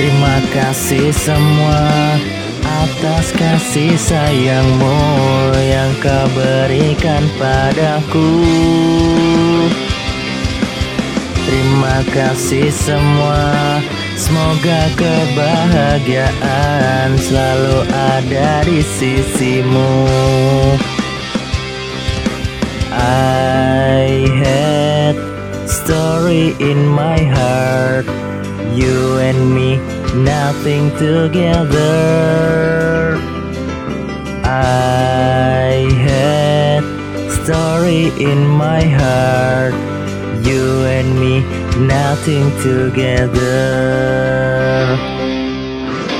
Terima kasih semua atas kasih sayangmu yang kau berikan padaku. Terima kasih semua. Semoga kebahagiaan selalu ada di sisimu. I had story in my heart You and me, nothing together. I had story in my heart. You and me, nothing together.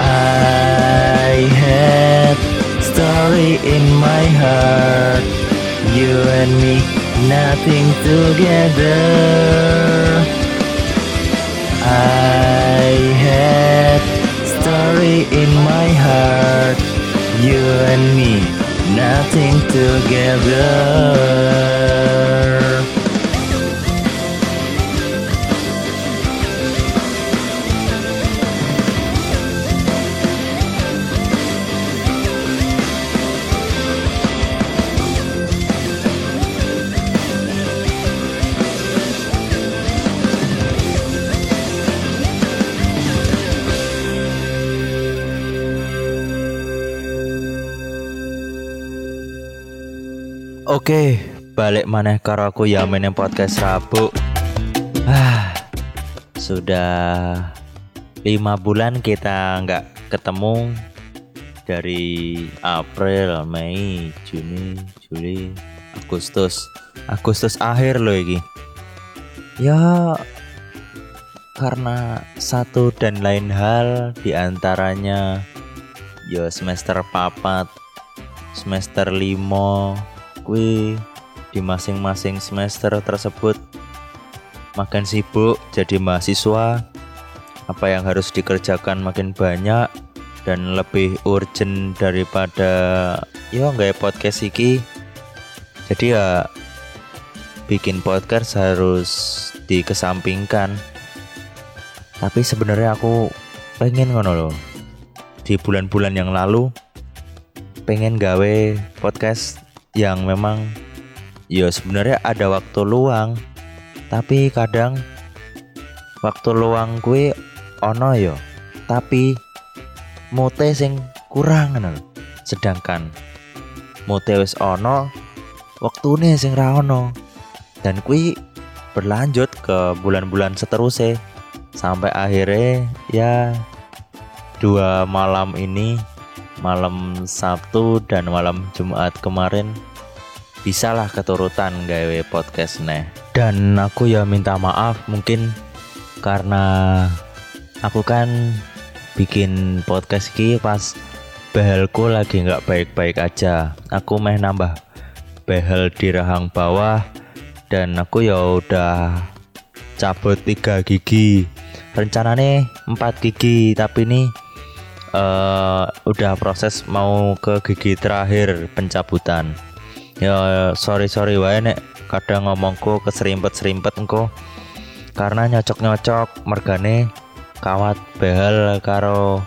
I had story in my heart. You and me, nothing together nothing together Oke, balik maneh karo aku ya yang podcast Rabu. Ah, sudah lima bulan kita nggak ketemu dari April, Mei, Juni, Juli, Agustus. Agustus akhir loh ini. Ya karena satu dan lain hal di antaranya ya semester papat semester limo kui di masing-masing semester tersebut. Makin sibuk jadi mahasiswa apa yang harus dikerjakan makin banyak dan lebih urgent daripada ya nggak podcast iki. Jadi ya bikin podcast harus dikesampingkan. Tapi sebenarnya aku pengen ngono loh di bulan-bulan yang lalu pengen gawe podcast yang memang ya sebenarnya ada waktu luang. Tapi kadang waktu luang gue ono yo tapi mote sing kurang kan sedangkan mote wis ono nih sing ra ono. Dan kui berlanjut ke bulan-bulan seterusnya. Sampai akhirnya ya dua malam ini malam Sabtu dan malam Jumat kemarin bisalah keturutan gawe podcast nih dan aku ya minta maaf mungkin karena aku kan bikin podcast ki pas behelku lagi nggak baik-baik aja. Aku meh nambah behel di rahang bawah dan aku ya udah cabut tiga gigi. Rencananya empat gigi tapi nih uh, udah proses mau ke gigi terakhir pencabutan. Ya sorry sorry wae nek kadang ngomongku keserimpet serimpet engko. Karena nyocok nyocok mergane kawat behel karo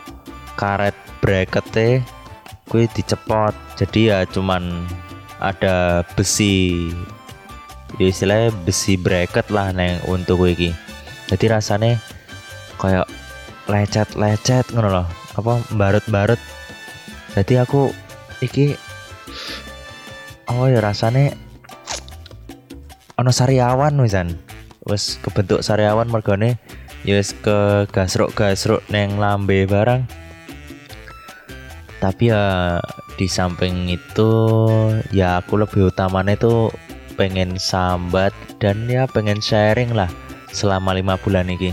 karet bracket gue dicepot. Jadi ya cuman ada besi ya istilahnya besi bracket lah neng untuk gue jadi rasanya kayak lecet-lecet ngono loh apa barut-barut jadi aku iki oh ya rasane ono sariawan wisan wes kebentuk sariawan mergane ya wis ke gasruk-gasruk neng lambe barang. Tapi ya di samping itu ya aku lebih utamanya itu pengen sambat dan ya pengen sharing lah selama lima bulan ini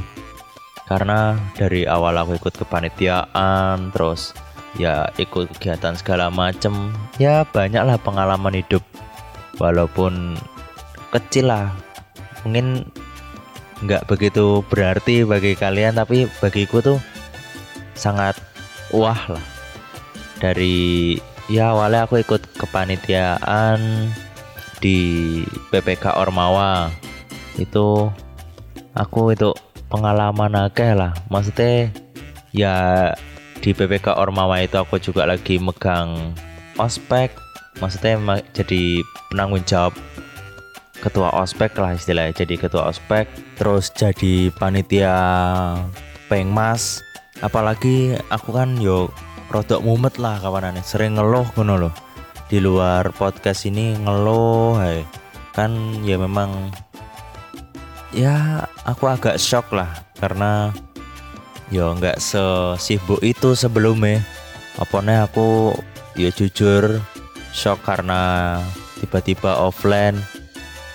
karena dari awal aku ikut kepanitiaan terus ya ikut kegiatan segala macem ya banyaklah pengalaman hidup. Walaupun kecil lah. Mungkin nggak begitu berarti bagi kalian tapi bagiku tuh sangat wah lah. Dari ya awalnya aku ikut kepanitiaan di PPK Ormawa. Itu aku itu pengalaman akeh lah. Maksudnya ya di PPK Ormawa itu aku juga lagi megang ospek. Maksudnya jadi penanggung jawab ketua ospek lah istilahnya. Jadi ketua ospek terus jadi panitia pengmas. Apalagi aku kan yo rodok mumet lah kawanane. Sering ngeluh ngono loh di luar podcast ini ngeluh hai. Kan ya memang ya aku agak shock lah karena ya nggak sesibuk itu sebelumnya. Nih aku ya jujur shock karena tiba-tiba offline.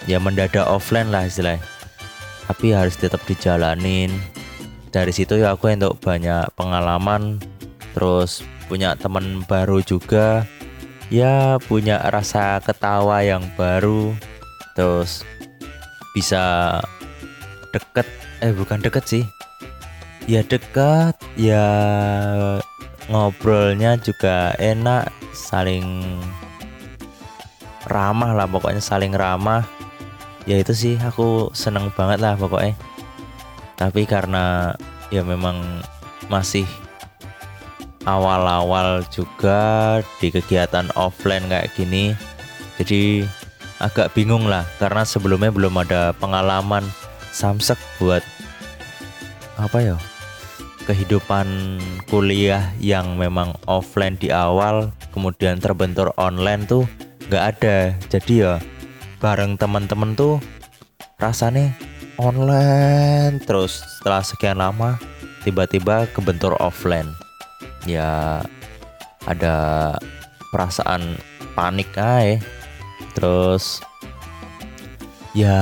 Ya mendadak offline lah istilahnya. Tapi harus tetap dijalanin. Dari situ ya aku untuk banyak pengalaman terus punya teman baru juga. Ya punya rasa ketawa yang baru terus bisa deket. Eh bukan deket sih. Ya deket ya ngobrolnya juga enak saling ramah lah pokoknya saling ramah. Ya itu sih aku seneng banget lah pokoknya. Tapi karena ya memang masih awal-awal juga di kegiatan offline kayak gini jadi agak bingung lah. Karena sebelumnya belum ada pengalaman samsek buat apa ya? Kehidupan kuliah yang memang offline di awal kemudian terbentur online tuh nggak ada. Jadi ya bareng teman-teman tuh rasanya online terus setelah sekian lama tiba-tiba kebentur offline. Ya ada perasaan panik aja. Terus ya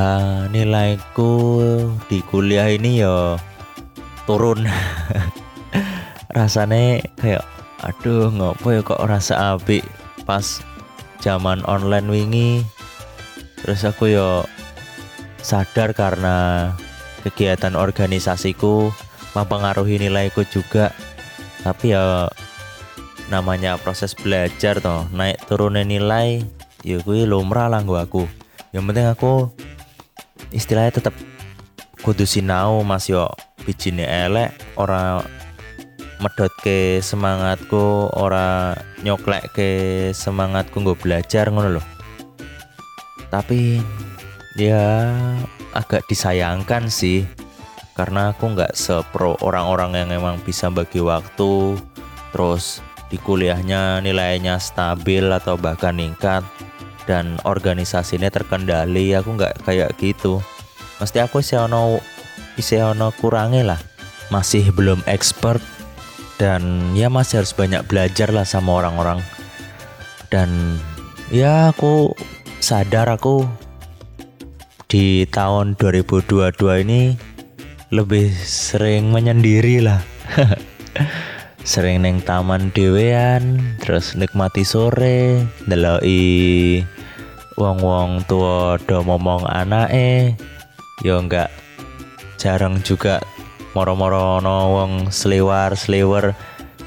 nilaiku di kuliah ini ya turun. Rasanya kayak aduh ngopo ya kok rasa api pas zaman online wingi? Terus aku yo sadar karena kegiatan organisasiku mempengaruhi nilaiku juga. Tapi ya namanya proses belajar toh naik turunnya nilai ya gue lumrah lah gua aku yang penting aku istilahnya tetap kudu sinau mas yo. Bijine elek ora medot ke semangatku ora nyoklek ke semangatku gue belajar ngono loh tapi ya agak disayangkan sih. Karena aku nggak sepro orang-orang yang emang bisa bagi waktu terus di kuliahnya nilainya stabil atau bahkan meningkat dan organisasinya terkendali aku nggak kayak gitu. Mesti aku isi ono kurangi lah. Masih belum expert dan ya masih harus banyak belajar lah sama orang-orang. Dan ya aku sadar aku di tahun 2022 ini lebih sering menyendiri lah sering neng taman dewean terus nikmati sore deloi wong-wong tua do ngomong eh yo enggak jarang juga moro-moro no wong seliwar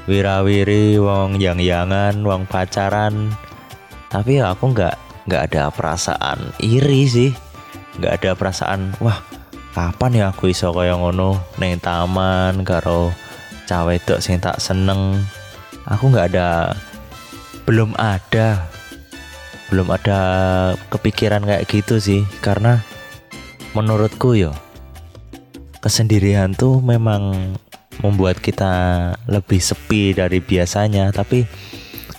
wirawiri wong yang-yangan wong pacaran. Tapi ya aku enggak nggak ada perasaan iri sih. Nggak ada perasaan wah kapan ya aku iso kaya ngono neng taman karo cawe itu sing tak seneng. Aku nggak ada belum ada belum ada kepikiran kayak gitu sih. Karena menurutku yo kesendirian tuh memang membuat kita lebih sepi dari biasanya. Tapi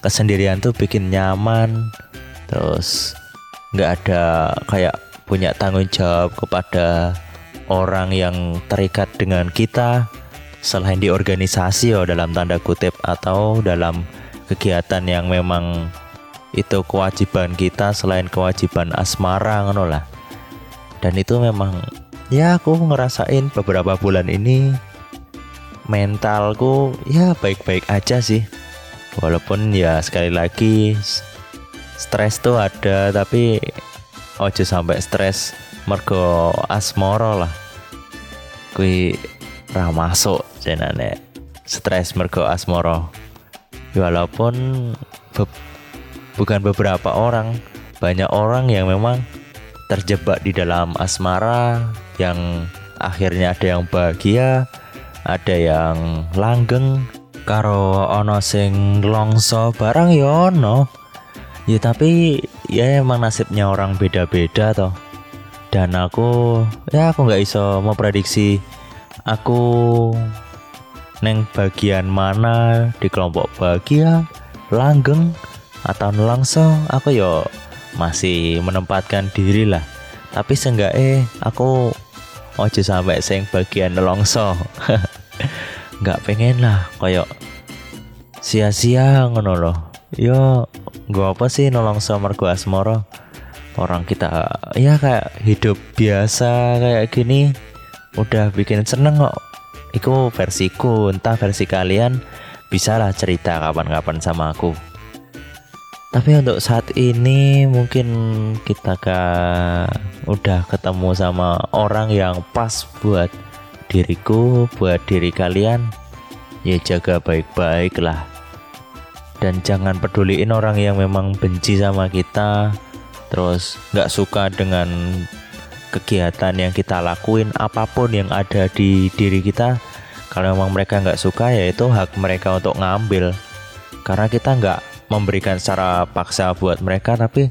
kesendirian tuh bikin nyaman. Terus nggak ada kayak punya tanggung jawab kepada orang yang terikat dengan kita selain di organisasi oh dalam tanda kutip atau dalam kegiatan yang memang itu kewajiban kita selain kewajiban asmara ngono lah. Dan itu memang ya aku ngerasain beberapa bulan ini mentalku ya baik-baik aja sih. Walaupun ya sekali lagi stres tuh ada tapi ojo sampai stres mergo asmoro lah. Kui ra masuk jenane stres mergo asmoro walaupun be bukan beberapa orang banyak orang yang memang terjebak di dalam asmara yang akhirnya ada yang bahagia ada yang langgeng. Karo ono sing longso barang ya ono. Ya tapi ya emang nasibnya orang beda-beda toh. Dan aku ya aku nggak iso mau prediksi aku neng bagian mana di kelompok bahagia langgeng atau nelangso aku yo masih menempatkan diri lah. Tapi seenggak eh aku ojo sampai sing bagian nelongso nggak pengen lah koyok sia-sia ngono loh. Yo gua apa sih nolongso mergo asmoro orang kita ya kayak hidup biasa kayak gini udah bikin seneng kok Iku versiku entah versi kalian bisalah cerita kapan-kapan sama aku. Tapi untuk saat ini mungkin kita kan udah ketemu sama orang yang pas buat diriku buat diri kalian. Ya jaga baik-baik lah. Dan jangan peduliin orang yang memang benci sama kita. Terus nggak suka dengan kegiatan yang kita lakuin apa pun yang ada di diri kita kalau memang mereka nggak suka ya itu hak mereka untuk ngambil. Karena kita nggak memberikan secara paksa buat mereka tapi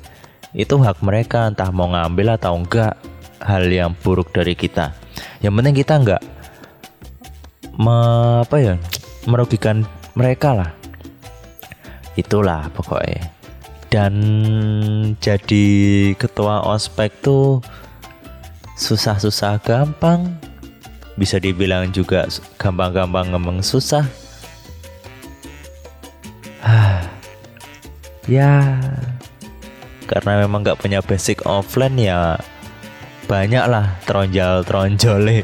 itu hak mereka entah mau ngambil atau enggak hal yang buruk dari kita. Yang penting kita nggak me, apa ya merugikan mereka lah. Itulah pokoknya. Dan jadi ketua ospek tuh susah-susah gampang. Bisa dibilang juga gampang-gampang ngomong susah. Ya karena memang nggak punya basic offline ya banyak lah tronjol tronjole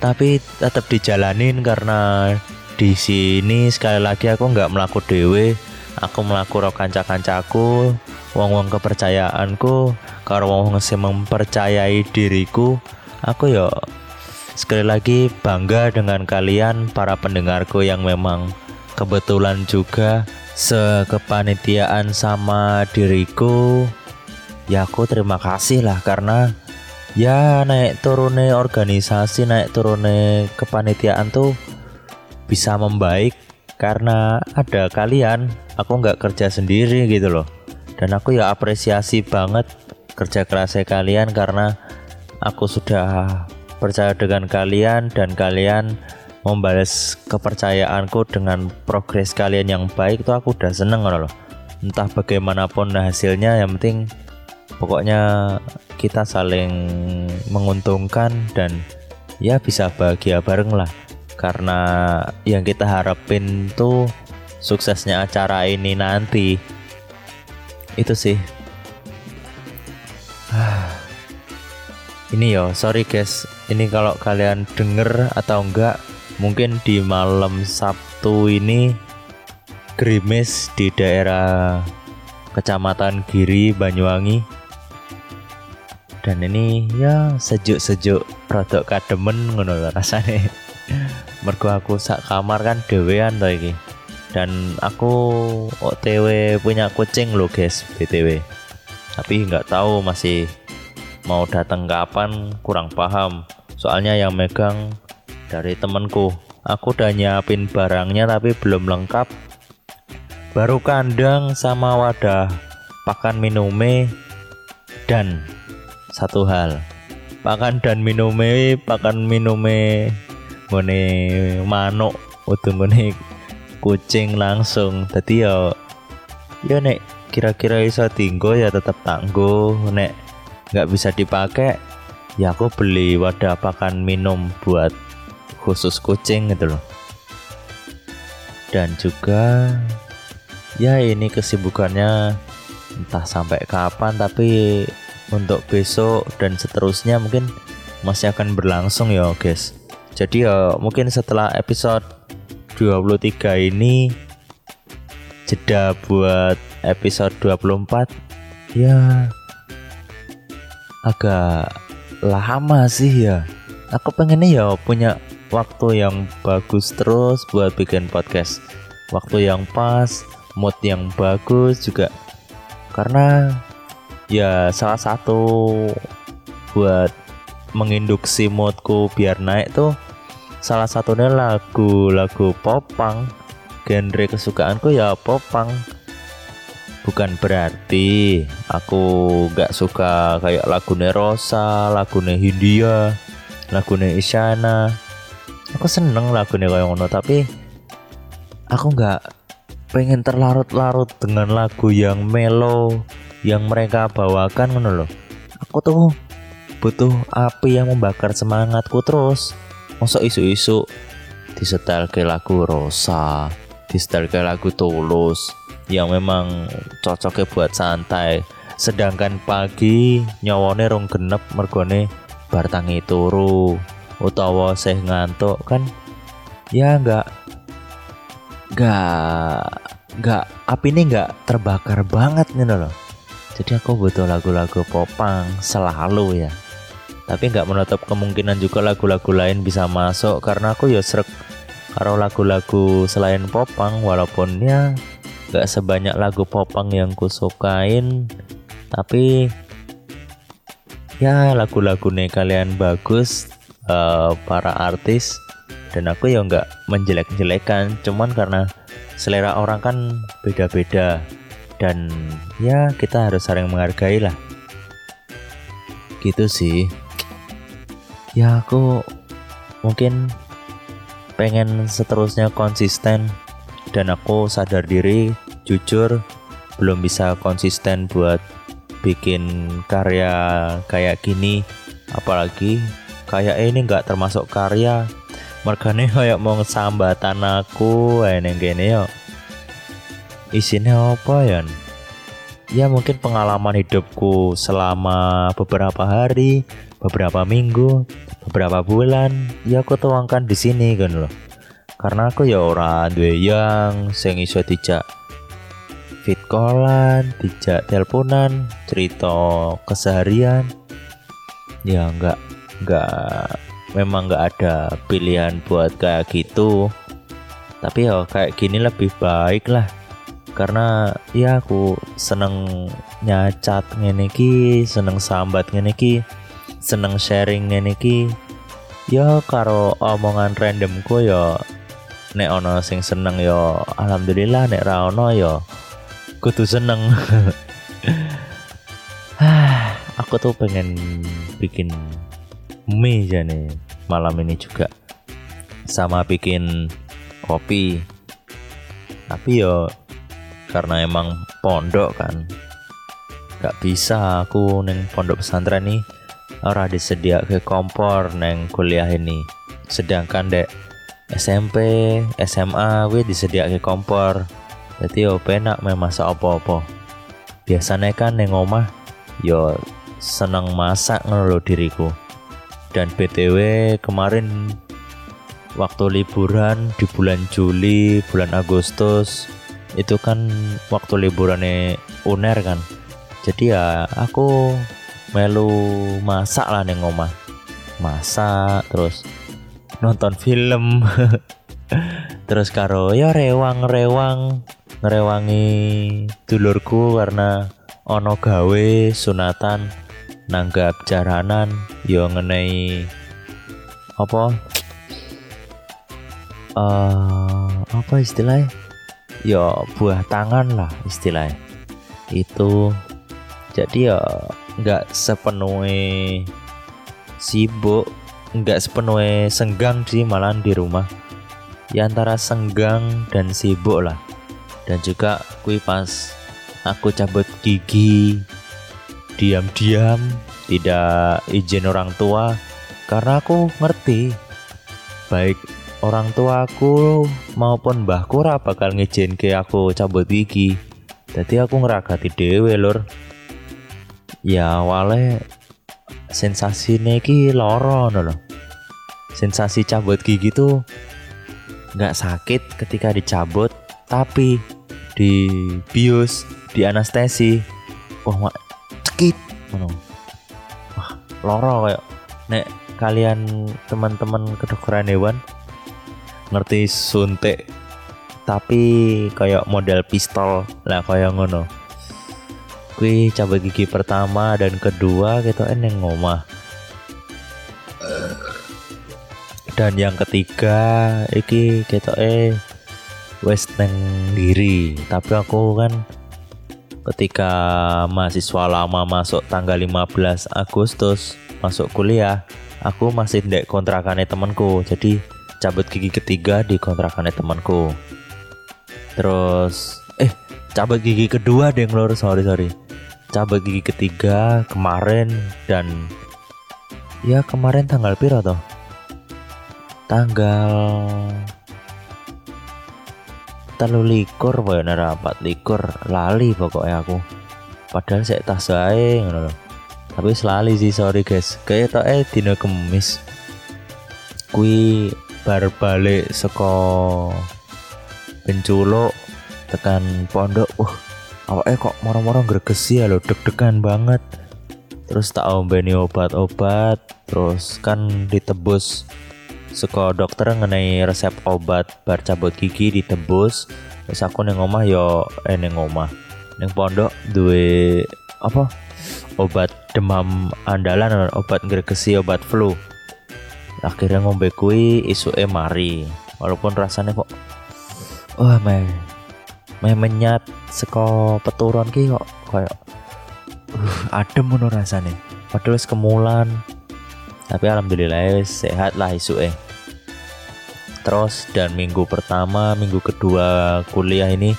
tapi tetap dijalanin karena di sini sekali lagi aku nggak melaku dewe aku melaku ro kanca-kancaku wong-wong kepercayaanku karo wong sing mempercayai diriku aku yo sekali lagi bangga dengan kalian para pendengarku yang memang kebetulan juga sekepanitiaan sama diriku. Ya aku terima kasih lah karena ya naik turune organisasi naik turune kepanitiaan tuh bisa membaik karena ada kalian. Aku nggak kerja sendiri gitu loh. Dan aku ya apresiasi banget kerja kerasnya kalian karena aku sudah percaya dengan kalian dan kalian membalas kepercayaanku dengan progres kalian yang baik itu aku udah seneng loh. Entah bagaimanapun hasilnya yang penting pokoknya kita saling menguntungkan dan ya bisa bahagia bareng lah. Karena yang kita harapin tuh suksesnya acara ini nanti. Itu sih ini yo sorry guys. Ini kalau kalian denger atau enggak mungkin di malam Sabtu ini gerimis di daerah kecamatan Giri Banyuwangi. Dan ini ya sejuk-sejuk produk kademen ngono rasanya mergo aku sak kamar kan dewean iki. Dan aku OTW punya kucing lo guys BTW tapi nggak tahu masih mau datang kapan kurang paham. Soalnya yang megang dari temenku aku udah nyiapin barangnya tapi belum lengkap. Baru kandang sama wadah pakan minume dan satu hal. Pakan dan minume pakan minume ngone manuk udah ngone kucing langsung. Tadi ya ya nek kira-kira bisa tinggo ya tetap tanggo nek nggak bisa dipakai ya aku beli wadah pakan minum buat khusus kucing gitu loh. Dan juga ya ini kesibukannya entah sampai kapan tapi untuk besok dan seterusnya mungkin masih akan berlangsung ya guys. Jadi ya mungkin setelah episode 23 ini jeda buat episode 24 ya. Agak lama sih ya. Aku pengennya ya punya waktu yang bagus terus buat bikin podcast. Waktu yang pas mood yang bagus juga. Karena ya salah satu buat menginduksi moodku biar naik tuh salah satunya lagu-lagu popang. Genre kesukaanku ya popang bukan berarti aku gak suka kayak lagu Rosa, lagu Hindia, lagu Isyana. Aku seneng lagu kayak ngono tapi aku gak pengen terlarut-larut dengan lagu yang melo yang mereka bawakan ngono loh. Aku tuh butuh api yang membakar semangatku terus. Masuk isu-isu disetel ke lagu Rosa, disetel ke lagu Tulus, yang memang cocoknya buat santai. Sedangkan pagi nyawone rong genep mergone bar tangi turu. Utawa seh ngantuk kan? Ya enggak enggak enggak api ini enggak terbakar banget nih loh jadi aku butuh lagu-lagu popang selalu ya. Tapi nggak menutup kemungkinan juga lagu-lagu lain bisa masuk karena aku ya karo lagu-lagu selain popang walaupun ya gak sebanyak lagu popang yang kusukain tapi ya lagu-lagu nih kalian bagus uh, para artis dan aku ya nggak menjelek-jelekan. Cuman karena selera orang kan beda-beda dan ya kita harus saling menghargai lah. Gitu sih. Ya aku mungkin pengen seterusnya konsisten dan aku sadar diri jujur belum bisa konsisten buat bikin karya kayak gini. Apalagi kayak ini nggak termasuk karya. Mergane kayak mau sambatan aku neng gini yo. Isinya apa ya ya mungkin pengalaman hidupku selama beberapa hari beberapa minggu beberapa bulan. Ya aku tuangkan di sini kan loh. Karena aku ya orang duwe yang sing iso fit callan, dijak teleponan, cerita keseharian. Ya enggak enggak memang enggak ada pilihan buat kayak gitu. Tapi ya kayak gini lebih baik lah. Karena ya aku seneng nyacat ngene iki, seneng sambat ngene iki, seneng sharing ngene iki. Ya karo omongan randomku ya nek ono sing seneng yo alhamdulillah nek ra ono yo kudu seneng. Aku tuh pengen bikin mie nih malam ini juga. Sama bikin kopi. Tapi yo karena emang pondok kan gak bisa aku neng pondok pesantren nih. Ora disedia ke kompor neng kuliah ini. Sedangkan dek SMP SMA gue disediakan kompor jadi yo penak memang masak apa-apa. Biasanya kan neng omah yo seneng masak ngono diriku. Dan BTW kemarin waktu liburan di bulan Juli bulan Agustus itu kan waktu liburannya UNER kan. Jadi ya aku melu masak lah neng omah. Masak terus nonton film. Terus karo ya rewang-rewang ngerewangi dulurku karena ono gawe sunatan nanggap jaranan yo ngenai apa? Uh, apa istilahnya? Yo buah tangan lah istilahnya. Itu jadi ya nggak sepenuhnya sibuk nggak sepenuhnya senggang sih malah di rumah. Ya antara senggang dan sibuk lah dan juga kui pas aku cabut gigi diam-diam tidak izin orang tua karena aku ngerti baik orang tua aku maupun mbahku ora bakal ngizin ke aku cabut gigi. Jadi aku ngeragati dewe lur. Ya awalnya sensasi neki loro loh sensasi cabut gigi tuh nggak sakit ketika dicabut tapi di bius di anestesi. Wah mak cekit. Wah loro kayak nek kalian teman-teman kedokteran hewan ngerti suntik tapi kayak model pistol lah kayak ngono. Kui cabut gigi pertama dan kedua gitu eneng ngomah dan yang ketiga iki kita eh wes neng diri tapi aku kan ketika mahasiswa lama masuk tanggal 15 Agustus masuk kuliah aku masih ndek kontrakannya temanku. Jadi cabut gigi ketiga di kontrakannya temanku. Terus eh cabut gigi kedua deh ngelur sorry sorry. Cabut gigi ketiga kemarin dan ya kemarin tanggal piro toh? Tanggal telu likur boy rapat likur lali pokoknya aku. Padahal saya tas saya ngono tapi selali sih sorry guys. Kayak tak eh dino kemis. Kui bar balik seko penculuk tekan pondok. Wah awak eh kok moro-moro gregesi ya lo deg-degan banget. Terus tak ombeni obat-obat terus kan ditebus suka dokter mengenai resep obat bar cabut gigi ditebus. Terus aku neng omah yo eh neng omah. Neng pondok duwe apa? Obat demam andalan obat gregesi obat flu. Akhirnya ngombe kui isu mari. Walaupun rasanya kok wah meh meh menyat seko peturun ki kok kayak uh, adem menurut rasanya padahal kemulan tapi alhamdulillah sehat lah isu eh terus dan minggu pertama minggu kedua kuliah ini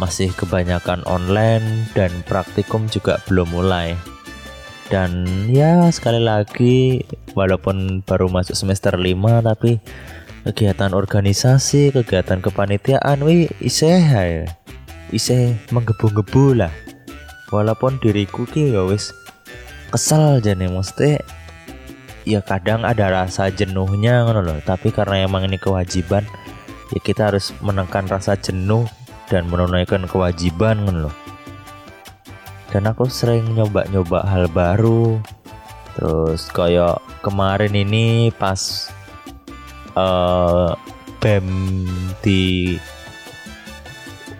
masih kebanyakan online dan praktikum juga belum mulai. Dan ya sekali lagi walaupun baru masuk semester 5 tapi kegiatan organisasi kegiatan kepanitiaan wi iseh ya iseh menggebu-gebu lah. Walaupun diriku ki ya wis kesel aja nih mesti ya kadang ada rasa jenuhnya ngono loh tapi karena emang ini kewajiban ya kita harus menekan rasa jenuh dan menunaikan kewajiban ngono loh dan aku sering nyoba-nyoba hal baru. Terus kayak kemarin ini pas uh, BEM di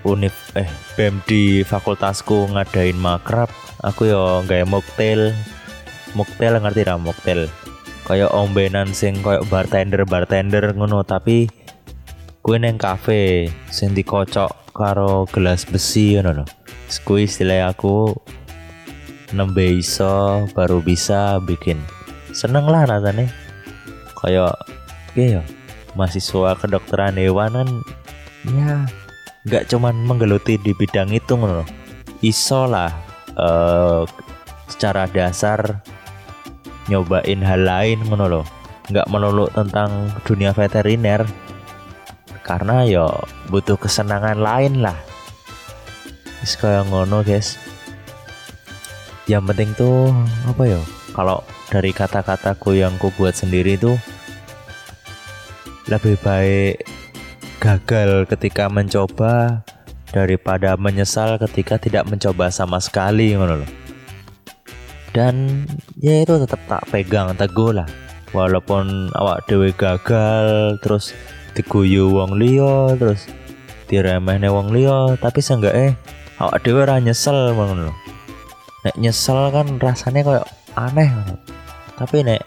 univ eh BEM di fakultasku ngadain makrab aku yo nggak mocktail mocktail ngerti lah mocktail kayak ombenan sing kayak bartender bartender ngono. Tapi kue neng kafe sing dikocok karo gelas besi ngono loh kue istilah aku nembe iso baru bisa bikin. Seneng lah rasanya kayak ya mahasiswa kedokteran hewan kan ya nggak cuman menggeluti di bidang itu ngono iso lah uh, secara dasar nyobain hal lain ngono loh nggak melulu tentang dunia veteriner. Karena yo butuh kesenangan lain lah. Is kayak ngono guys. Yang penting tuh apa ya kalau dari kata-kataku yang ku buat sendiri tuh lebih baik gagal ketika mencoba daripada menyesal ketika tidak mencoba sama sekali ngono loh dan ya itu tetap tak pegang teguh lah. Walaupun awak dewe gagal terus diguyu wong liya terus diremehne wong liya tapi seenggak eh awak dewe ora nyesel ngono nek nyesel kan rasanya kayak aneh tapi nek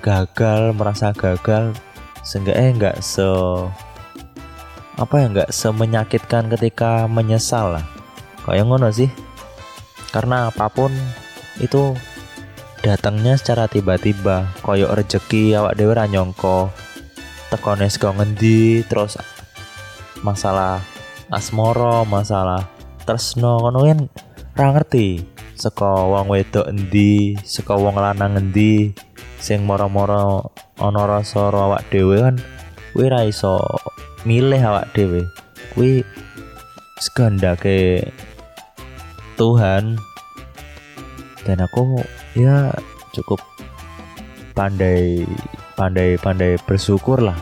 gagal merasa gagal seenggak eh enggak se apa ya enggak semenyakitkan ketika menyesal lah. Kayak ngono sih. Karena apa pun itu datangnya secara tiba-tiba koyok rezeki awak dewe ra nyongko tekone saka ngendi terus masalah asmoro masalah tresno ngono kan ra ngerti. Saka wong wedok endi saka wong lanang endi sing moro-moro ana rasa awak dhewe kan kuwi ra iso milih awak dhewe. Kuwi sekandake Tuhan. Dan aku ya cukup pandai pandai pandai bersyukur lah.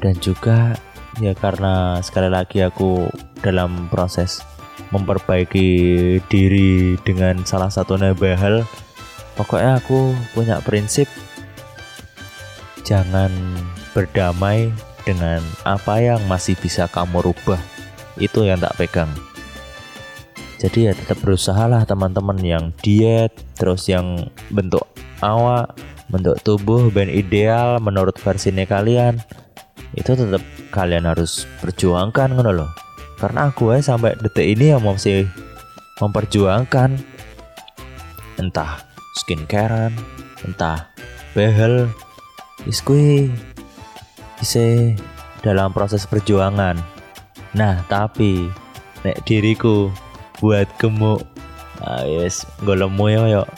Dan juga ya karena sekali lagi aku dalam proses memperbaiki diri dengan salah satu nebahal pokoknya aku punya prinsip jangan berdamai dengan apa yang masih bisa kamu rubah. Itu yang tak pegang jadi ya tetap berusaha lah teman-teman yang diet terus yang bentuk awak bentuk tubuh ben ideal menurut versinya kalian itu tetap kalian harus perjuangkan ngono loh karena aku ya sampai detik ini ya masih memperjuangkan. Entah skincarean entah behel iskui bisa dalam proses perjuangan. Nah tapi nek diriku buat gemuk. Ah yes. Golemu ya yuk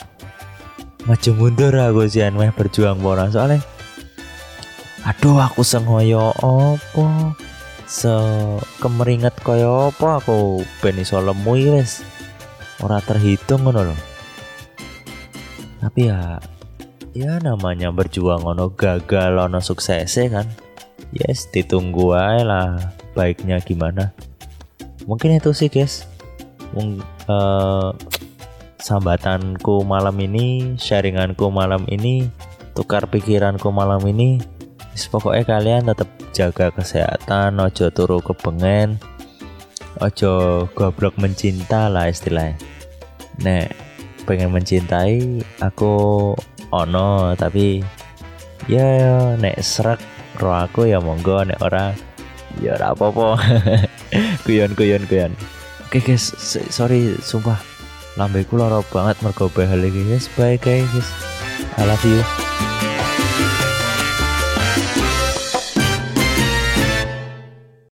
maju mundur aku sih meh berjuang boran soalnya aduh aku sengoyo opo se kemeringet koyo opo aku ben iso lemu ora terhitung ngono loh tapi ya ya namanya berjuang ono gagal ono sukses kan. Yes ditunggu aja lah baiknya gimana. Mungkin itu sih guys uh, sambatanku malam ini sharinganku malam ini tukar pikiranku malam ini pokoknya kalian tetap jaga kesehatan ojo turu kepengen ojo goblok mencinta lah istilahnya. Nek pengen mencintai aku ono tapi ya nek serak roh aku ya monggo nek orang ya ora apa-apa. Kuyon kuyon kuyon oke guys. Sorry sumpah. Lambeku loro banget mergo bahal iki guys. Bye guys. I love you